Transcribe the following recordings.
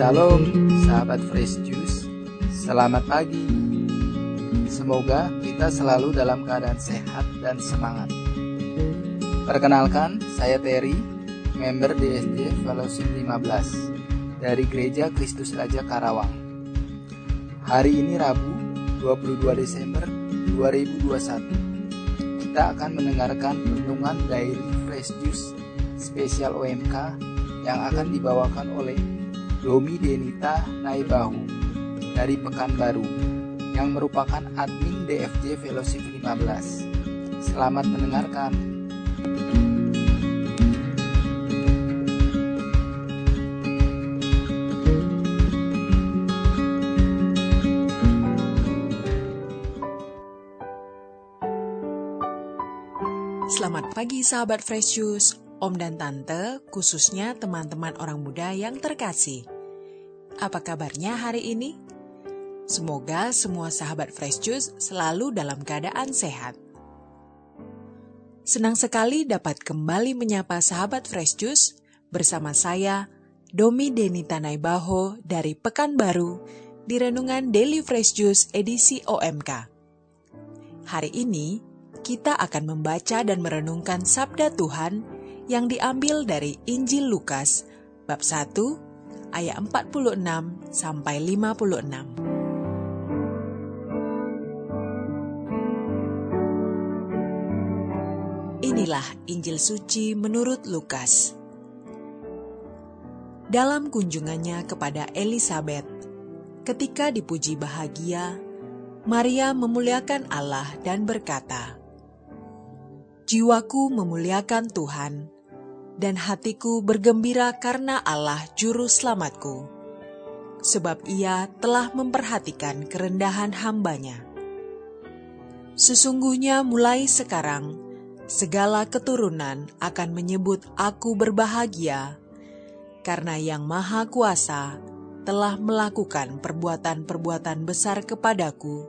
Shalom, sahabat Fresh Juice. Selamat pagi. Semoga kita selalu dalam keadaan sehat dan semangat. Perkenalkan, saya Terry, member DSD Fellowship 15 dari Gereja Kristus Raja Karawang. Hari ini Rabu, 22 Desember 2021. Kita akan mendengarkan renungan Daily Fresh Juice spesial OMK yang akan dibawakan oleh Domi Denita Naibahu dari Pekanbaru yang merupakan admin DFJ Fellowship 15. Selamat mendengarkan. Selamat pagi sahabat Fresh Juice, Om dan Tante, khususnya teman-teman orang muda yang terkasih. Apa kabarnya hari ini? Semoga semua sahabat Fresh Juice selalu dalam keadaan sehat. Senang sekali dapat kembali menyapa sahabat Fresh Juice bersama saya, Domi Denita Naibaho dari Pekanbaru di Renungan Daily Fresh Juice edisi OMK. Hari ini, kita akan membaca dan merenungkan sabda Tuhan yang diambil dari Injil Lukas bab 1 ayat 46 sampai 56. Inilah Injil suci menurut Lukas. Dalam kunjungannya kepada Elizabeth, ketika dipuji bahagia, Maria memuliakan Allah dan berkata, jiwaku memuliakan Tuhan, dan hatiku bergembira karena Allah Juru Selamatku, sebab Ia telah memperhatikan kerendahan hambanya. Sesungguhnya mulai sekarang, segala keturunan akan menyebut aku berbahagia, karena Yang Maha Kuasa telah melakukan perbuatan-perbuatan besar kepadaku,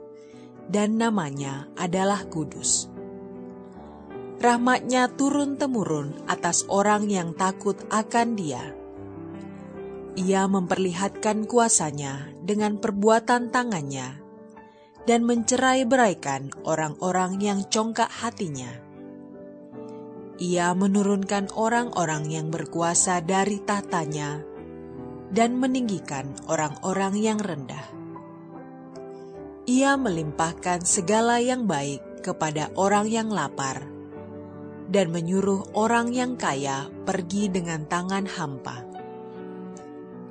dan namanya adalah kudus rahmatnya turun-temurun atas orang yang takut akan dia. Ia memperlihatkan kuasanya dengan perbuatan tangannya dan mencerai beraikan orang-orang yang congkak hatinya. Ia menurunkan orang-orang yang berkuasa dari tahtanya dan meninggikan orang-orang yang rendah. Ia melimpahkan segala yang baik kepada orang yang lapar dan menyuruh orang yang kaya pergi dengan tangan hampa.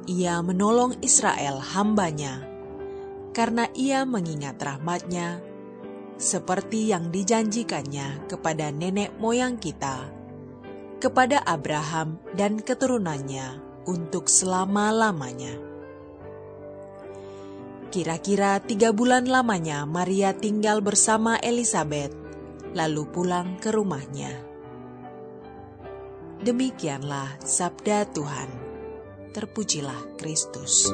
Ia menolong Israel hambanya, karena ia mengingat rahmatnya, seperti yang dijanjikannya kepada nenek moyang kita, kepada Abraham dan keturunannya untuk selama-lamanya. Kira-kira tiga bulan lamanya Maria tinggal bersama Elizabeth, lalu pulang ke rumahnya. Demikianlah sabda Tuhan. Terpujilah Kristus.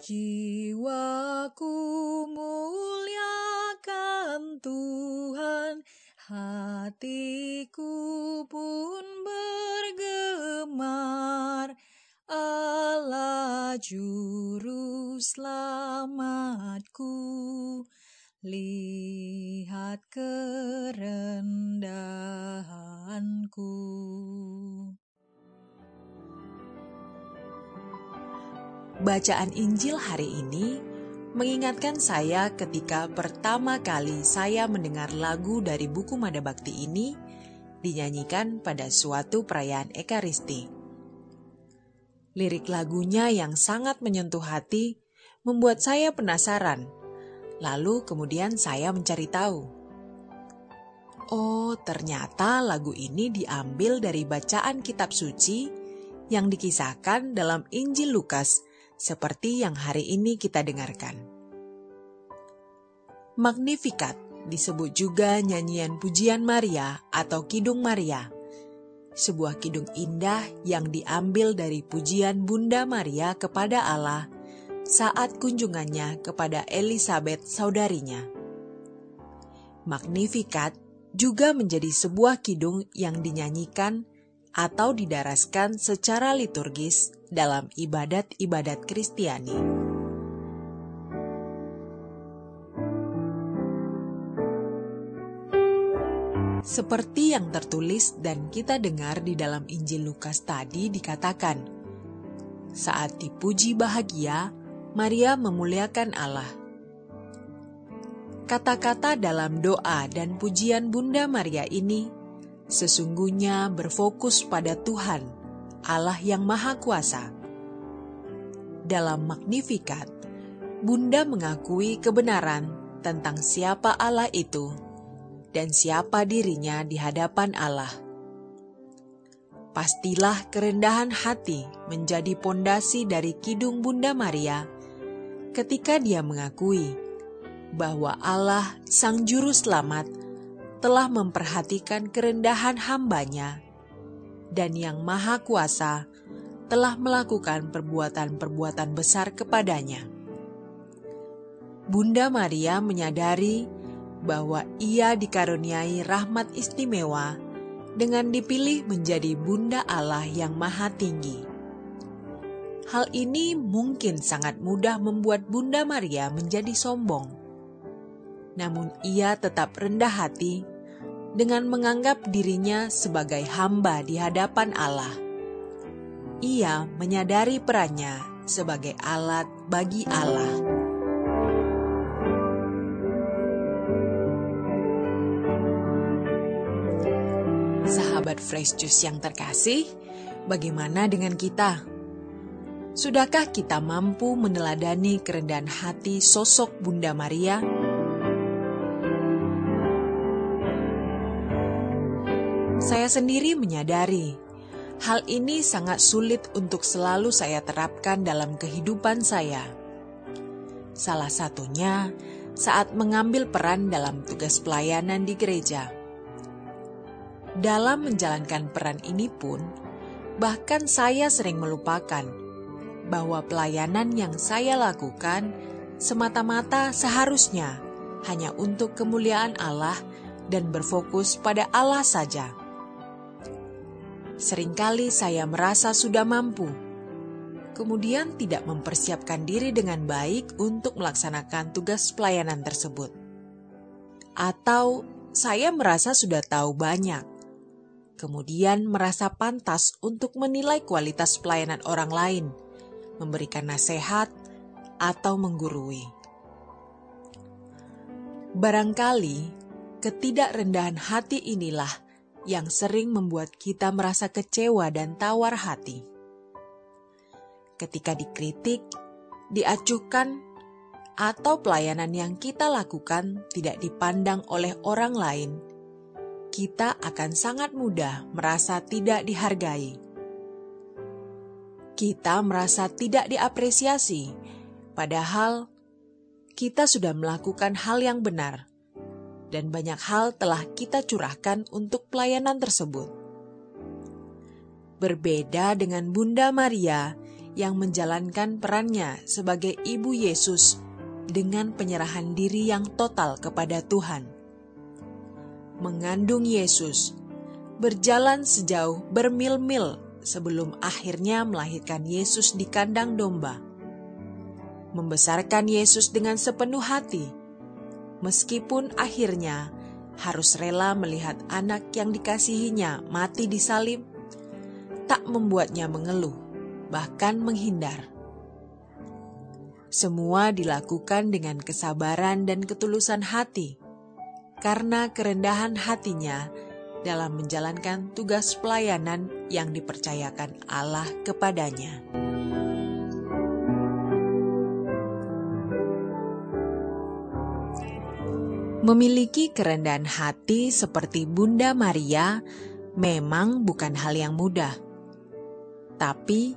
Jiwaku muliakan Tuhan, hatiku pun bergemar. Allah juru selamatku lihat kerendahanku. Bacaan Injil hari ini mengingatkan saya ketika pertama kali saya mendengar lagu dari buku Mada Bakti ini dinyanyikan pada suatu perayaan Ekaristi. Lirik lagunya yang sangat menyentuh hati membuat saya penasaran Lalu kemudian saya mencari tahu. Oh, ternyata lagu ini diambil dari bacaan kitab suci yang dikisahkan dalam Injil Lukas seperti yang hari ini kita dengarkan. Magnificat disebut juga nyanyian pujian Maria atau Kidung Maria, sebuah kidung indah yang diambil dari pujian Bunda Maria kepada Allah saat kunjungannya kepada Elizabeth saudarinya. Magnificat juga menjadi sebuah kidung yang dinyanyikan atau didaraskan secara liturgis dalam ibadat-ibadat Kristiani. Seperti yang tertulis dan kita dengar di dalam Injil Lukas tadi dikatakan, saat dipuji bahagia, Maria memuliakan Allah. Kata-kata dalam doa dan pujian Bunda Maria ini sesungguhnya berfokus pada Tuhan, Allah yang Maha Kuasa. Dalam Magnificat, Bunda mengakui kebenaran tentang siapa Allah itu dan siapa dirinya di hadapan Allah. Pastilah kerendahan hati menjadi pondasi dari Kidung Bunda Maria ketika dia mengakui bahwa Allah, Sang Juru Selamat, telah memperhatikan kerendahan hambanya dan yang Maha Kuasa telah melakukan perbuatan-perbuatan besar kepadanya. Bunda Maria menyadari bahwa ia dikaruniai rahmat istimewa dengan dipilih menjadi Bunda Allah yang Maha Tinggi. Hal ini mungkin sangat mudah membuat Bunda Maria menjadi sombong. Namun ia tetap rendah hati dengan menganggap dirinya sebagai hamba di hadapan Allah. Ia menyadari perannya sebagai alat bagi Allah. Sahabat Fresh Juice yang terkasih, bagaimana dengan kita? Sudahkah kita mampu meneladani kerendahan hati sosok Bunda Maria? Saya sendiri menyadari hal ini sangat sulit untuk selalu saya terapkan dalam kehidupan saya. Salah satunya saat mengambil peran dalam tugas pelayanan di gereja. Dalam menjalankan peran ini pun, bahkan saya sering melupakan bahwa pelayanan yang saya lakukan semata-mata seharusnya hanya untuk kemuliaan Allah dan berfokus pada Allah saja. Seringkali saya merasa sudah mampu, kemudian tidak mempersiapkan diri dengan baik untuk melaksanakan tugas pelayanan tersebut, atau saya merasa sudah tahu banyak, kemudian merasa pantas untuk menilai kualitas pelayanan orang lain, memberikan nasihat, atau menggurui. Barangkali ketidakrendahan hati inilah yang sering membuat kita merasa kecewa dan tawar hati. Ketika dikritik, diacuhkan, atau pelayanan yang kita lakukan tidak dipandang oleh orang lain, kita akan sangat mudah merasa tidak dihargai. Kita merasa tidak diapresiasi, padahal kita sudah melakukan hal yang benar, dan banyak hal telah kita curahkan untuk pelayanan tersebut. Berbeda dengan Bunda Maria yang menjalankan perannya sebagai Ibu Yesus dengan penyerahan diri yang total kepada Tuhan. Mengandung Yesus, berjalan sejauh bermil-mil sebelum akhirnya melahirkan Yesus di kandang domba. Membesarkan Yesus dengan sepenuh hati, meskipun akhirnya harus rela melihat anak yang dikasihinya mati di salib, tak membuatnya mengeluh, bahkan menghindar. Semua dilakukan dengan kesabaran dan ketulusan hati karena kerendahan hatinya dalam menjalankan tugas pelayanan yang dipercayakan Allah kepadanya. Memiliki kerendahan hati seperti Bunda Maria memang bukan hal yang mudah, tapi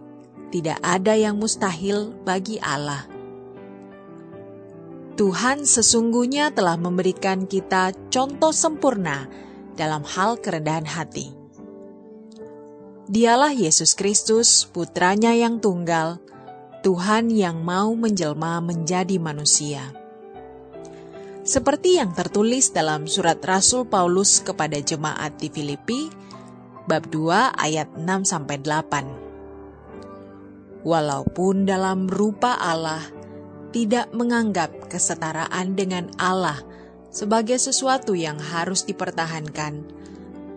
tidak ada yang mustahil bagi Allah. Tuhan sesungguhnya telah memberikan kita contoh sempurna dalam hal kerendahan hati. Dialah Yesus Kristus, putranya yang tunggal, Tuhan yang mau menjelma menjadi manusia. Seperti yang tertulis dalam surat Rasul Paulus kepada jemaat di Filipi, bab 2 ayat 6 sampai 8. Walaupun dalam rupa Allah tidak menganggap kesetaraan dengan Allah sebagai sesuatu yang harus dipertahankan,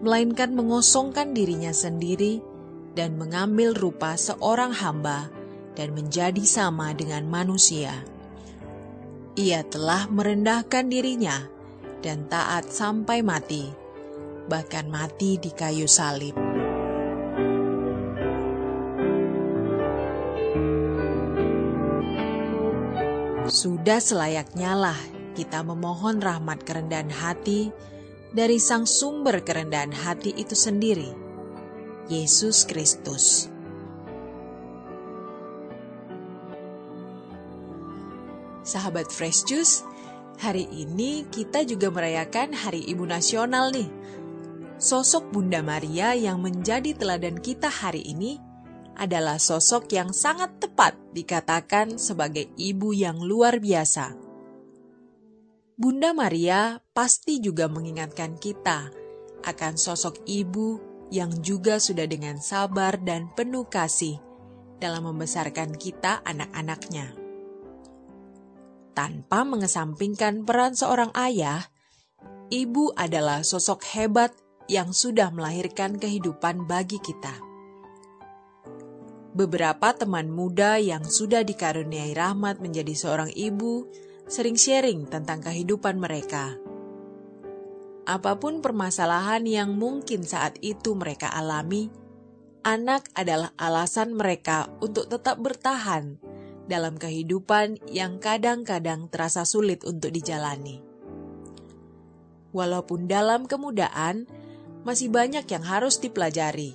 melainkan mengosongkan dirinya sendiri dan mengambil rupa seorang hamba dan menjadi sama dengan manusia ia telah merendahkan dirinya dan taat sampai mati, bahkan mati di kayu salib. Sudah selayaknya lah kita memohon rahmat kerendahan hati dari sang sumber kerendahan hati itu sendiri, Yesus Kristus. Sahabat Fresh Juice, hari ini kita juga merayakan Hari Ibu Nasional nih. Sosok Bunda Maria yang menjadi teladan kita hari ini adalah sosok yang sangat tepat dikatakan sebagai ibu yang luar biasa. Bunda Maria pasti juga mengingatkan kita akan sosok ibu yang juga sudah dengan sabar dan penuh kasih dalam membesarkan kita anak-anaknya tanpa mengesampingkan peran seorang ayah, ibu adalah sosok hebat yang sudah melahirkan kehidupan bagi kita. Beberapa teman muda yang sudah dikaruniai rahmat menjadi seorang ibu sering sharing tentang kehidupan mereka. Apa pun permasalahan yang mungkin saat itu mereka alami, anak adalah alasan mereka untuk tetap bertahan dalam kehidupan yang kadang-kadang terasa sulit untuk dijalani. Walaupun dalam kemudaan, masih banyak yang harus dipelajari,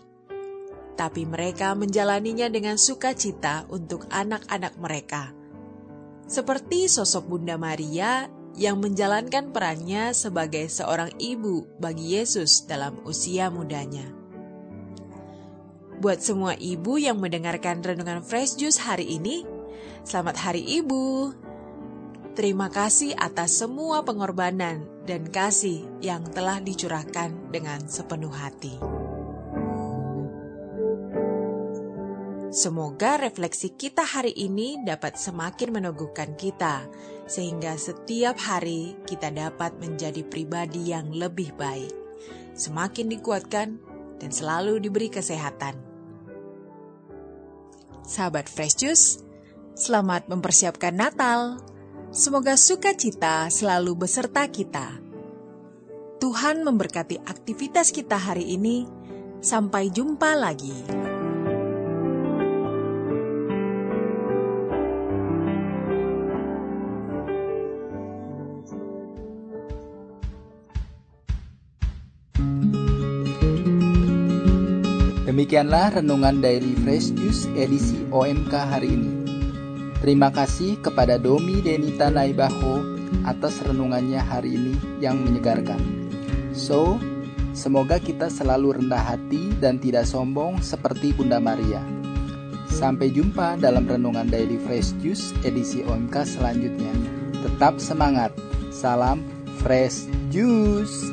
tapi mereka menjalaninya dengan sukacita untuk anak-anak mereka. Seperti sosok Bunda Maria yang menjalankan perannya sebagai seorang ibu bagi Yesus dalam usia mudanya. Buat semua ibu yang mendengarkan renungan Fresh Juice hari ini, Selamat Hari Ibu. Terima kasih atas semua pengorbanan dan kasih yang telah dicurahkan dengan sepenuh hati. Semoga refleksi kita hari ini dapat semakin meneguhkan kita, sehingga setiap hari kita dapat menjadi pribadi yang lebih baik, semakin dikuatkan, dan selalu diberi kesehatan. Sahabat Fresh Juice, Selamat mempersiapkan Natal. Semoga sukacita selalu beserta kita. Tuhan memberkati aktivitas kita hari ini. Sampai jumpa lagi. Demikianlah renungan Daily Fresh Juice edisi OMK hari ini. Terima kasih kepada Domi Denita Naibaho atas renungannya hari ini yang menyegarkan. So, semoga kita selalu rendah hati dan tidak sombong seperti Bunda Maria. Sampai jumpa dalam renungan Daily Fresh Juice edisi OMK selanjutnya. Tetap semangat. Salam Fresh Juice.